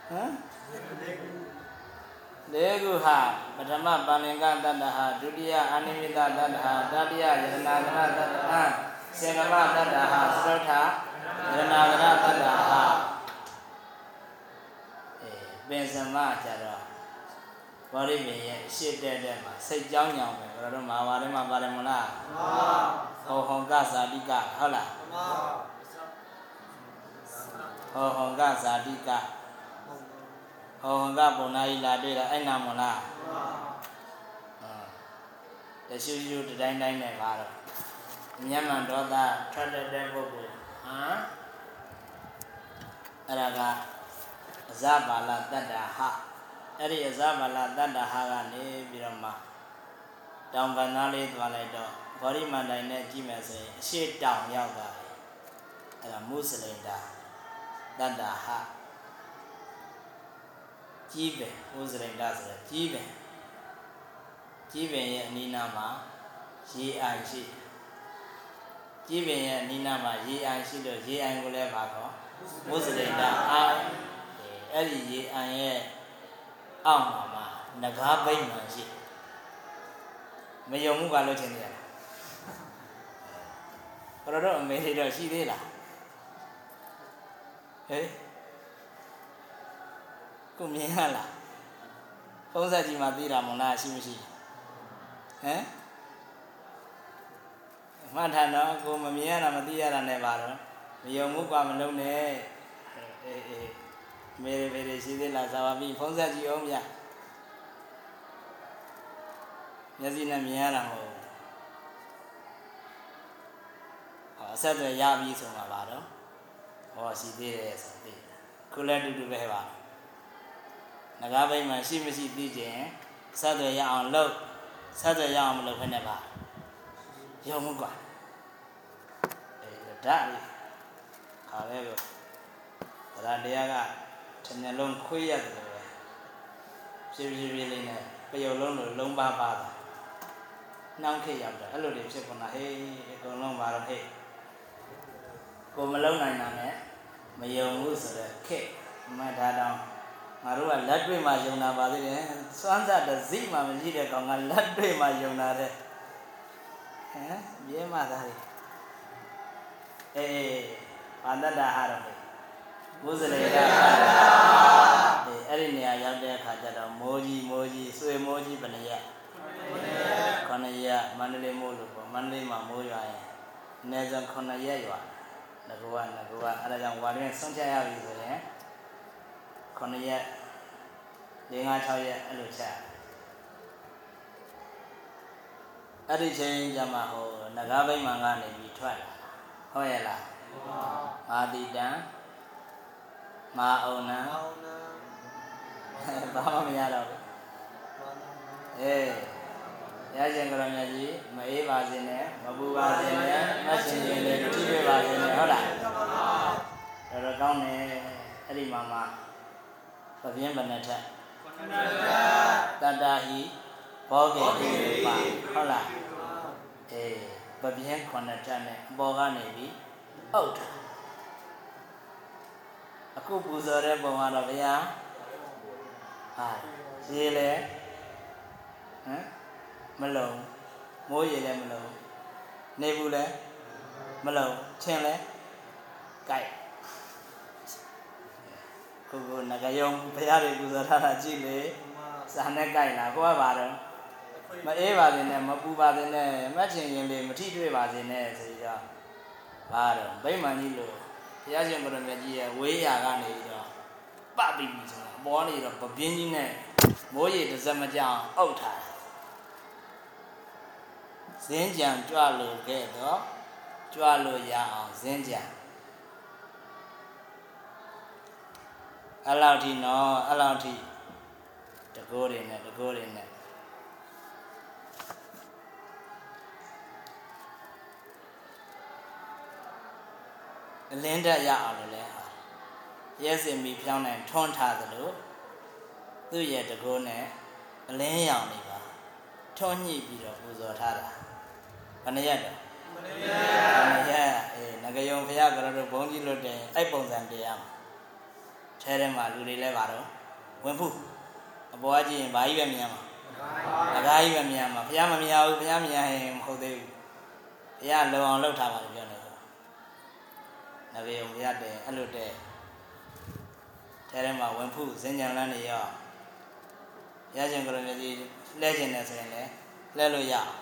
ဟမ်လေကုဟာပထမပါလင်္ကတတ္တဟာဒုတိယအာနိမိတတတ္တဟာတတိယယရဏဂရတတ္တဟာစေကမတတ္တဟာသရုဋ္ဌယရဏဂရတတ္တဟာအဲပင်စမကြတော့ ဗောဓိပင်ရဲ့ရှေ့တက်တက်မှာစိတ်ကြောင်းညောင်ပဲဘယ်တော့မှဘာလဲမှပါတယ်မလားဟောဟောကဇာတိကဟုတ်လားဟောဟောကဇာတိကဟောဟောကပုံနာကြီးလာတွေ့တာအဲ့နာမလားတရှူရှူတတိုင်းတိုင်းနဲ့ပါတော့မျက်မှန်ဒေါသထွက်တဲ့တဲ့ပုဂ္ဂိုလ်ဟမ်အဲ့ဒါကအဇဘာလတတ္တဟ အဲ့ဒီအဇဘာလတတ္တဟကနေပြီးတော့မှတောင်ပန်သားလေးသွားလိုက်တော့ဗောဓိမန္တိုင်နဲ့ကြည့်မယ်ဆိုရင်အရှိတောင်ရောက်တာအဲ့ဒါမုစလိန်တာတတ္တဟကြီးပဲမုစလိန်တာဆိုတော့ကြီးပဲကြီးပင်ရဲ့အနိနာမှာရေအိုင်ရှိကြီးပင်ရဲ့အနိနာမှာရေအိုင်ရှိလို့ရေအိုင်ကိုလည်းပါတော့မုစလိန်တာအာအဲ့ဒီရေအိုင်ရဲ့ အောက်မှာမှာငကားဘိမှန်ရှိမယုံမှုကလို့ထင်နေရလားဘယ်တော့အမေတွေတော့ရှိသေးလားဟေးကိုမြင်ရလားဖုံးဆက်ကြီးမှသိတာမလားရှိမရှိဟမ်မှတ်ထားတော့ကိုမမြင်ရတာမသိရတာနဲ့ပါတော့မယုံမှုကမလုံးနဲ့အေးအေး မေရမေရရှိသေးလားသာဝပြီဖုံးဆက်ကြည့်အောင်ဗျာမျက်စိနဲ့မြင်ရတာမဟုတ်ဘူးဟောအဆက်တွေရပြီဆိုမှပါတော့ဟောရှိသေးတယ်ဆိုသိခုလည်းတူတူပဲပါငကားဘိမှရှိမရှိသိခြင်းဆက်တွေရအောင်လုပ်ဆက်တွေရအောင်မလုပ်ဖ ೇನೆ ပါယုံမှုကွာအေးဒါလေးခါပဲကိုဒါတရားက တမျက်လုံးခွေးရတယ်ပဲဖြည်းဖြည်းဖြည်းလေးနဲ့ပယုံလုံးလိုလုံးပါပါတာနှောင်းခေရောက်တယ်အဲ့လိုတွေဖြစ်ကုန်တာဟေးအကုန်လုံးပါတော့ဟေးကိုမလုံးနိုင်တာနဲ့မယုံဘူးဆိုတော့ခက်မှတ်ထားတော့ငါတို့ကလက်တွေ့မှာယုံတာပါသေးတယ်စွမ်းစားတစိမှမရှိတဲ့ကောင်ကလက်တွေ့မှာယုံတာတဲ့ဟမ်မြဲမှသားလေအေးဘာတတ္တဟာတော့ ဘုဇလေကအေးအဲ့ဒီနေရာရောက်တဲ့အခါကျတော့မိုးကြီးမိုးကြီးဆွေမိုးကြီးဘယ်နှရက်ခொနရက်မန္တလေးမိုးလို့ပေါ့မန္တလေးမှာမိုးရွာရင်အနည်းဆုံးခொနရက်ရွာငကူကငကူကအဲ့ဒါကြောင့်ဝါတွင်ဆုံးဖြတ်ရပြီဆိုရင်ခொနရက်၄၅6ရက်အဲ့လိုချက်အဲ့ဒီချိန်ကျမှဟိုငကားဘိမှန်ကနေပြီးထွက်လာဟုတ်ရဲ့လားမာတိတံ မာအောင်နံဘာမှမရတော့ဘူးအေးရရှင်ကရမြတ်ကြီးမအေးပါစေနဲ့မပူပါစေနဲ့မဆင်ရင်လည်းထိတွေ့ပါစေနဲ့ဟုတ်လားတော်တော်ကောင်းတယ်အဲ့ဒီမှာမှပပြင်းဘယ်နဲ့ထက်တတ္တဟိဘောကေတိပါဟုတ်လားအေးပပြင်းခုနှစ်ထက်နဲ့အပေါ်ကနေပြီးအုတ်တာ အခုပူဇော်တဲ့ပုံကတော့ဗျာဟဟာရေလဲဟမ်မလုံမိုးရေလဲမလုံနေဘူးလဲမလုံချင်းလဲကြိုက်ကိုကိုငကယုံဘုရားတွေပူဇော်ထားတာကြည့်လေစာနဲ့ကြိုက်လားကိုကပါတော့မအေးပါစေနဲ့မပူပါစေနဲ့မှတ်ချင်ရင်လေမထိတွေ့ပါစေနဲ့ဆိုပြီးတော့ပါတော့ဗိမာန်ကြီးလို့ ဘုရားရှင်ဘုရားမြတ်ကြီးရဲ့ဝေးရာကနေပြီးတော့ပပြီးပြီဆိုတာပေါ်နေတော့ပပြင်းကြီးနဲ့မိုးရေတစ်စက်မကြောင်အုပ်ထားဇင်းကြံကြွလို့ခဲ့တော့ကြွလို့ရအောင်ဇင်းကြံအဲ့လောက်ထိနော်အဲ့လောက်ထိတကိုးတွေနဲ့တကိုးတွေနဲ့ အလင်းတက်ရအောင်လို့လဲဟာရဲစင်မီဖြောင်းနိုင်ထွန်းထားသလိုသူ့ရဲ့တကိုးနဲ့အလင်းရောင်နေပါထွန်းညှိပြီးတော့ပူဇော်ထားတာဘယ်နှရက်တော့ဘယ်နှရက်အေးငကယုံဖရာကရတို့ဘုန်းကြီးလွတ်တယ်အဲ့ပုံစံတရားမှာထဲထဲမှာလူတွေလဲပါတော့ဝင်ဖူးအပေါ်ကကြည့်ရင်ဘာကြီးပဲမြင်မှာအကားကြီးပဲမြင်မှာဖရာမမြင်ဘူးဖရာမြင်ရင်မဟုတ်သေးဘူးဖရာလုံအောင်လှုပ်ထားပါလို့ပြောနေ တယ်ငကယုံဖရာတဲ့အဲ့လိုတဲ့ထဲထဲမှာဝင်ဖူးစင်ကြံလန်းနေရောရရှင်ကရမြကြီးလဲကျင်တယ်ဆိုရင်လည်းလဲလို့ရအောင်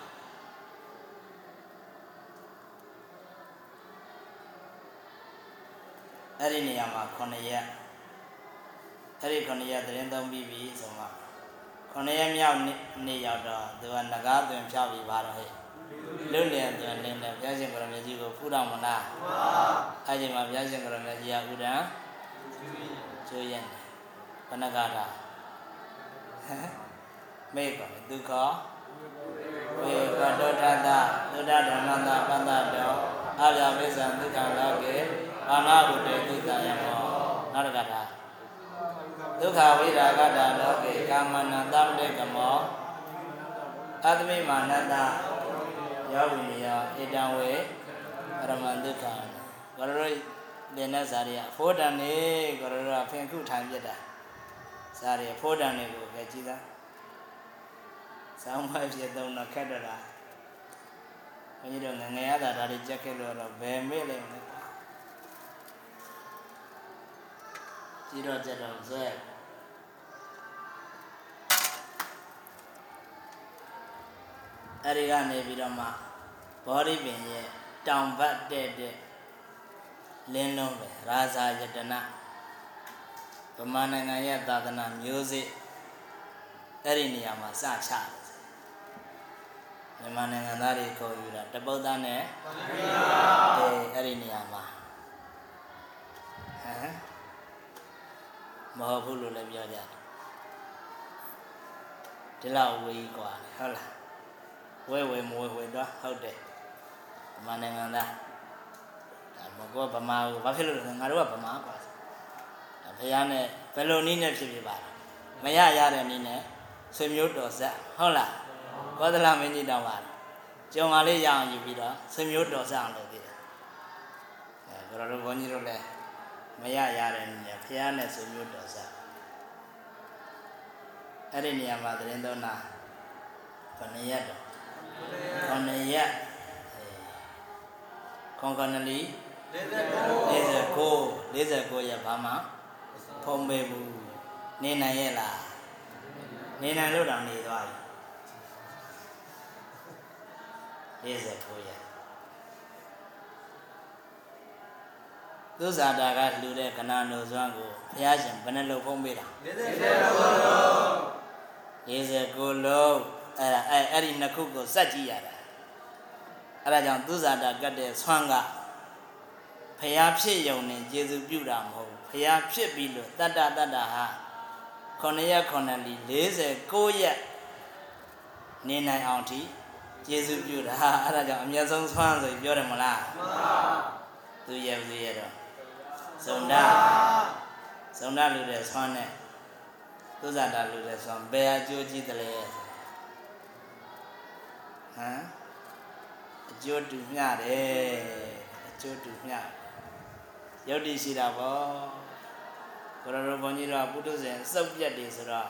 အဲ့ဒီနေရာမှာ9ရက်အဲ့ဒီ9ရက်သတင်းသုံးပြီးပြီဆိုမှ9ရက်မြောက်နေ့ရောက်တော့သူကငကားသွင်ဖြောက်ပြီးပါတော့ဟဲ့ လွတ်လျံသွင်လင်းတဲ့ဘုရားရှင်ကရမြကြီးကိုဖူးတော်မလားမှန်ပါအဲ့ဒီမှာဘုရားရှင်ကရမြကြီးကဥဒံကျွေးရင်ဘဏ္ဍကာတာမေ့ပါလေဒုက္ခဝေကတောထတာသုဒ္ဓဓမ္မတာပန္တတောအဗျာပိစ္ဆံဒုက္ခလောကေဘာနာဟုတေသုတယမောနောက်တစ်ခါတာဒုက္ခဝိရာဂတာလောကေကာမနတမတေကမောအတမိမာနတ ယောဝိနိယဣတံဝေပရမန္တုခာကရရိုတဲ့နဲ့ဇာရိယဖိုးတန်နေကရရိုဖင်ခုထိုင်ပြတာဇာရိယဖိုးတန်နေကိုပဲကြည်သားဆောင်းမဖြစ်တော့ခက်တော့တာဘုန်းကြီးတို့ငငယ်ရတာဒါတွေကြက်ခဲ့လို့တော့ဘယ်မေ့လဲမလဲကြည့်တော့ကြတော့ဇွဲ အဲ့ဒီကနေပြီးတော့မှဘောဓိပင်ရဲ့တောင်ဘတ်တဲ့တဲ့လင်းလုံးပဲရာဇာယတနာဗမာနိုင်ငံရဲ့သာသနာမျိုးစေ့အဲ့ဒီနေရာမှာစချတယ်မြန်မာနိုင်ငံသားတွေခေါ်ယူတာတပုတ်သားနဲ့အေးအဲ့ဒီနေရာမှာဟမ်မဟုတ်ဘူးလို့လည်းပြောကြတယ်ဒီလောက်ဝေးกว่าဟုတ်လား ဝဲဝဲမဝဲဝဲတော့ဟုတ်တယ်ဗမာနိုင်ငံသားဒါမကောဗမာကိုဘာဖြစ်လို့လဲငါတို့ကဗမာပါဒါဖခင်နဲ့ဘယ်လိုနည်းနဲ့ဖြစ်ဖြစ်ပါလဲမရရတဲ့နည်းနဲ့ဆွေမျိုးတော်ဆက်ဟုတ်လားကောသလမင်းကြီးတောင်းပါကြုံပါလေးရအောင်ယူပြီးတော့ဆွေမျိုးတော်ဆက်အောင်လုပ်သေးတယ်အဲကျွန်တော်တို့ဘုန်းကြီးတို့လည်းမရရတဲ့နည်းနဲ့ဖခင်နဲ့ဆွေမျိုးတော်ဆက်အဲ့ဒီနေရာမှာသတင်းတော်နာဘယ်နှစ်ရက်တော့ ခொနရက်ခွန်ကနလီ49 49ရက်ဘာမှဖုံးပေးဘူးနေနိုင်ရဲ့လားနေနိုင်လို့တောင်နေသွားပြီ49ရက်သုဇာတာကလှူတဲ့ကနာနိုစွမ်းကိုဘုရားရှင်ဘယ်နှလုံးဖုံးပေးတာ49လုံး အဲ့ဒါအဲ့အဲ့ဒီနှစ်ခုကိုစက်ကြည့်ရတာအဲ့ဒါကြောင့်သုဇာတာကတ်တဲ့ဆွမ်းကဖျားဖြစ်ယုံနဲ့ကျေစုပြုတာမဟုတ်ဖျားဖြစ်ပြီးလို့တတ္တတတ္တဟာ9ရက်9လီ49ရက်နေနိုင်အောင်ထိကျေစုပြုတာအဲ့ဒါကြောင့်အမျက်ဆုံးဆွမ်းဆိုပြောတယ်မလားမှန်ပါသူရဲ့သူရဲ့တော့ဇုံဒဇုံဒလူတဲ့ဆွမ်းနဲ့သုဇာတာလူတဲ့ဆွမ်းဘယ်အကျိုးကြီးတယ်လဲ ဟမ်အကျိုးတူမျှတယ်အကျိုးတူမျှယုတ်တိရှိတာပေါ့ကိုရတော်ဘုန်းကြီးတို့ကပုထုဇဉ်စုပ်ပြက်တယ်ဆိုတော့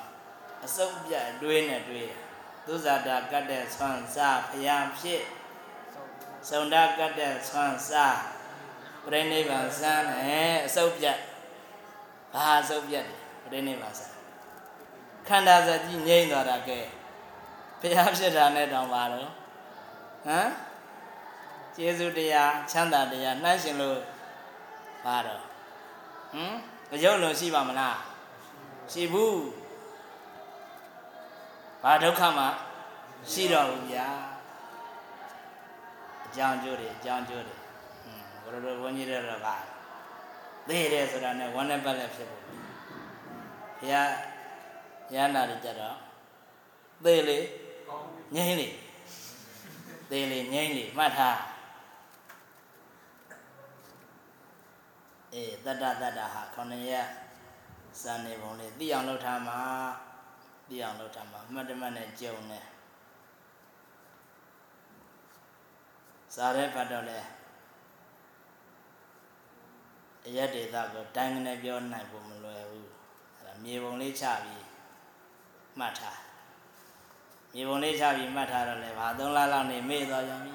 အစုပ်ပြတ်အတွေးနဲ့တွေးတာသူဇာတာကတ်တဲ့ဆွမ်းစားဖျားဖြစ်စုံတာကတ်တဲ့ဆွမ်းစားပြိဋိဘံစမ်းတယ်အစုပ်ပြတ်ဘာအစုပ်ပြတ်တယ်ပြိဋိဘံစမ်းခန္ဓာစကြီးငြိမ့်သွားတာကဲ ဖျားဖြစ်တာနဲ့တောင်ပါတော့ဟမ်ကျေးဇူးတရားချမ်းသာတရားနှိုင်းရှင်လို့ပါတော့ဟမ်မရုပ်လုံးရှိပါမလားရှိဘူးဘာဒုက္ခမှရှိတော့ဘူးဗျာအကြောင်းကျိုးတွေအကြောင်းကျိုးတွေဟွန်းဘုရားတော်ဘုန်းကြီးတွေတော့ကသိတယ်ဆိုတာနဲ့ဝမ်းနဲ့ပတ်လက်ဖြစ်ဖို့ဘုရားရဟန္တာတွေကြတော့သိလေ ငြိမ့်လေသိလေငြိမ့်လေမှတ်ထားအေးတတ္တတတ္တဟာခொနရက်စံနေပုံလေးသိအောင်လုပ်ထားမှာသိအောင်လုပ်ထားမှာမှတ်တမတ်နဲ့ကြုံနေစားရဲဖတ်တော့လဲအရက်ဒေသကိုတိုင်းကနေပြောနိုင်ဖို့မလွယ်ဘူးအဲ့ဒါမြေပုံလေးချပြီးမှတ်ထား မြေပုံလေးချပြီးမှတ်ထားတော့လဲဘာသုံးလလောက်နေမေ့သွားကြပြီ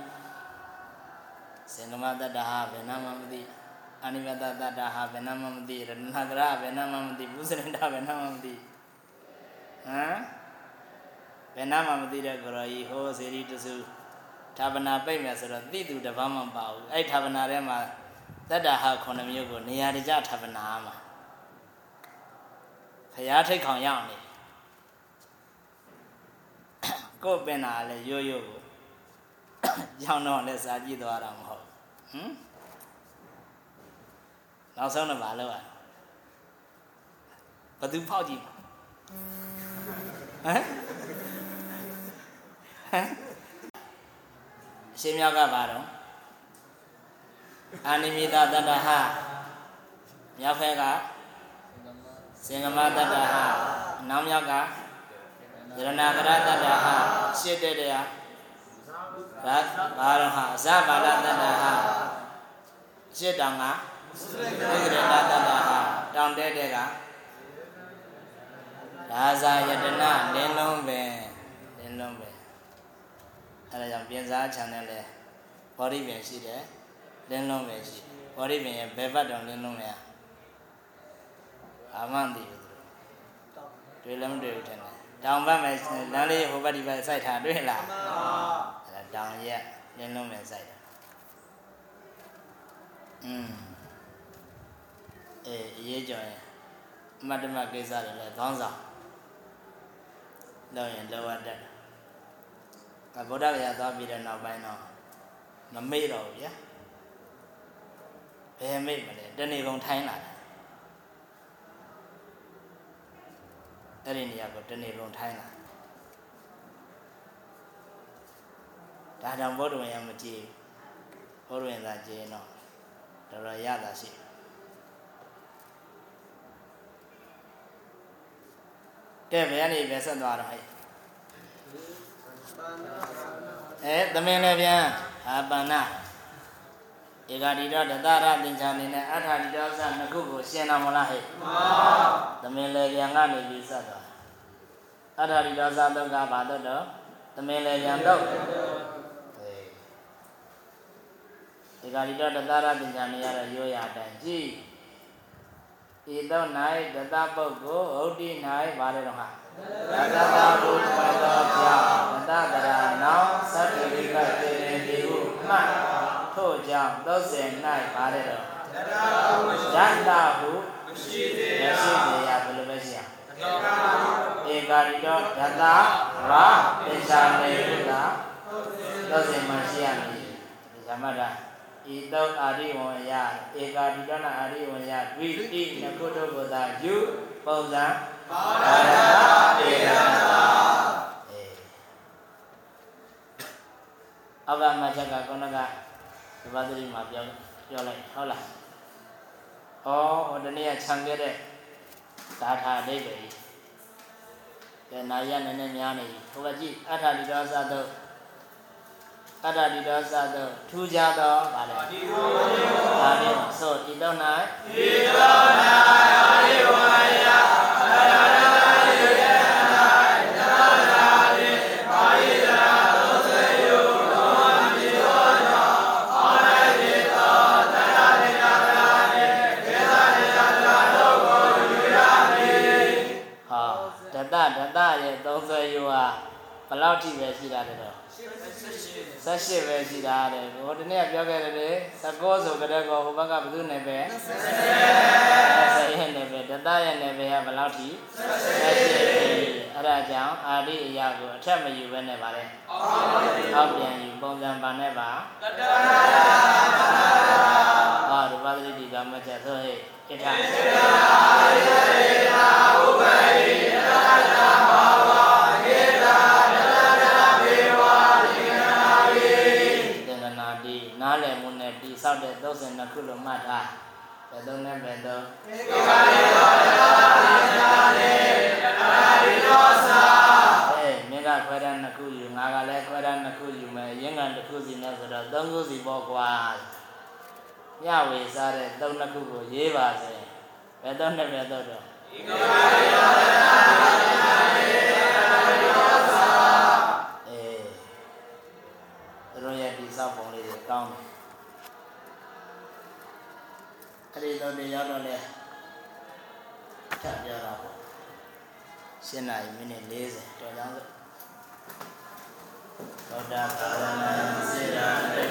စင်္ကမတတ္တဟာဘယ်နှမှမသိအနိမတတ္တဟာဘယ်နှမှမသိရတနာကရဘယ်နှမှမသိပုစရဏဘယ်နှမှမသိဟမ်ဘယ်နှမှမသိတဲ့ကိုရောကြီးဟိုစေရီတစုဌာပနာပိတ်မယ်ဆိုတော့သိသူတစ်ပါးမှမပါဘူးအဲ့ဌာပနာထဲမှာတတ္တဟာခုနှစ်မျိုးကိုနေရာတကျဌာပနာမှာဖရာထိတ်ခေါင်ရအောင်နေ ကိုယ်ပင်တာလည်းရိုးရိုးကိုကြောင်းတော့လည်းစာကြည့်သွားတာမဟုတ်ဟမ်နောက်ဆုံးတော့မလုပ်ရဘသူဖောက်ကြည့်ဟမ်ဟမ်အရှင်မြောက်ကပါတော့အာနိမိတတတ္တဟမြောက်ဖက်ကစင်္ဂမတတ္တဟနောက်မြောက်ကယ ရဏကရတတ္တဟရှစ်တဲ့တရားဘာဘာရဟအဇဘာလတတ္တဟရှစ်တောင်ကသေရတတ္တဟတောင်တဲ့တဲ့ကဒါဇာယတနာလင်းလုံးပဲလင်းလုံးပဲအဲဒါကြောင့်ပြင်စားချန်တယ်လေဘောဓိပင်ရှိတယ်လင်းလုံးပဲရှိဘောဓိပင်ရဲ့ဘယ်ဘက်တောင်လင်းလုံးလဲအာမန်တည်ဘူးတွေ့လည်းမတွေ့ဘူးထင်တယ် တောင်ဘက်မှာလမ်းလေးဟိုဘက်ဒီဘက်စိုက်ထားတွေ့လားမှန်ပါအဲဒါတောင်ရက်လင်းလုံးပဲစိုက်တာอืมအေးအရေးကြော်ရင်အမတ်တမကိစ္စတွေလည်းခေါင်းဆောင်လောက်ရင်လောရတတ်ကဗုဒ္ဓဂယာသွားပြီးတဲ့နောက်ပိုင်းတော့မမေ့တော့ဘူးဗျာဘယ်မေ့မလဲတဏီကုံထိုင်းလာတ အဲ့ဒီနေရာကိုတဏီကုံထိုင်းလာဒါတောင်ဘုဒ္ဓဝင်ရမကြည့်ဘုဒ္ဓဝင်သာကြည့်ရင်တော့တော်တော်ရတာရှိတယ်ကဲဘယ်ကနေပဲဆက်သွားတော့ဟဲ့အဲသမင်လည်းပြန်အာပန္န ဧကတိတော့တတရသင်္ချာနေနဲ့အထာတိတော့စနှစ်ခုကိုရှင်းတော်မလားဟဲ့မှန်ပါသမင်လည်းပြန်ကနေပြီးဆက်သွားအထာတိတော့စတော့ကဘာတော့တော့သမင်လည်းပြန်တော့ဧကတိတော့တတရသင်္ချာနေရတဲ့ရိုးရာအတိုင်းကြည့်ဤတော့၌တတပုဂ္ဂိုလ်ဟုတ်တိ၌ပါတယ်တော့ဟာတတတာဘုရားတော်ကြောင့်တတကရာနောင်သတ္တဝိကတေနေတိဟုမှတ် ထို့ကြောင့်30၌ပါတယ်တော့တတဟုဓာတဟုမရှိသေးရမရှိသေးရဘယ်လိုပဲရှိရဧကာရိတောဓာတရာပိစ္ဆာနေဟုတာ30မှရှိရမည်ဒီဇမတာဤတောအာရိဝံယဧကာတိတနာအာရိဝံယဝိတိနကုတ္တဘုဒ္ဓယူပုံစံပါရတတေရတာအေးအဘမချက်ကကုဏက သဘာသတိမှာပြောပြောလိုက်ဟုတ်လားဩဟိုတနေ့ကခြံခဲ့တဲ့ဓာထာအိဗေကြီးကဲနာရနည်းနည်းများနေပြီဟိုကကြည့်အထာလီတော်သတုအတ္တတိတောသသောထူးခြားသောဗာလေဒီဝေဒါဖြင့်ဆိုဤတော့၌ဤတော့၌အာရိဝါ လောက်ထိပဲရှိတာလဲတော့18ပဲရှိတာတဲ့ဟိုတနေ့ကပြောခဲ့တယ်လေ19ဆိုကြတဲ့ကောဟိုဘက်ကဘယ်သူနဲ့ပဲ20ရဲ့နဲ့ပဲဓတရဲ့နဲ့ပဲကဘယ်လောက်ထိ18အဲ့ဒါကြောင့်အာရိအရာကိုအထက်မယူဘဲနဲ့ပါလေအောက်ပြန်ယူပုံစံပါနဲ့ပါအာရူပသတိဒီကမချက်ဆိုဟဲ့ဣဋ္ဌ 62ခုလို့မှတ်ထားဘယ်သုံးနဲ့ဘယ်သုံးသေကံရောတာပိတာလေအာရိရောစာအဲမင်းကခွဲတန်း2ခုယူငါကလည်းခွဲတန်း2ခုယူမယ်ရင်းကံ2ခုစီနဲ့ဆိုတော့3ခုစီပေါ့ကွာညဝေစားတဲ့3နှစ်ခုကိုရေးပါစေဘယ်တော့နဲ့ဘယ်တော့တော့ဒီကံရောတာပိတာလေအာရိရောစာအဲတို့ရဲ့ဒီစောက်ပုံလေးကိုကောင်းတယ် အဲ့ဒီတော့နေရောက်တော့လေထပ်ပြောတာပေါ့ရှင်းနိုင်မိနစ်40တော်ကြောင်းလို့သောတာပတ္တနာ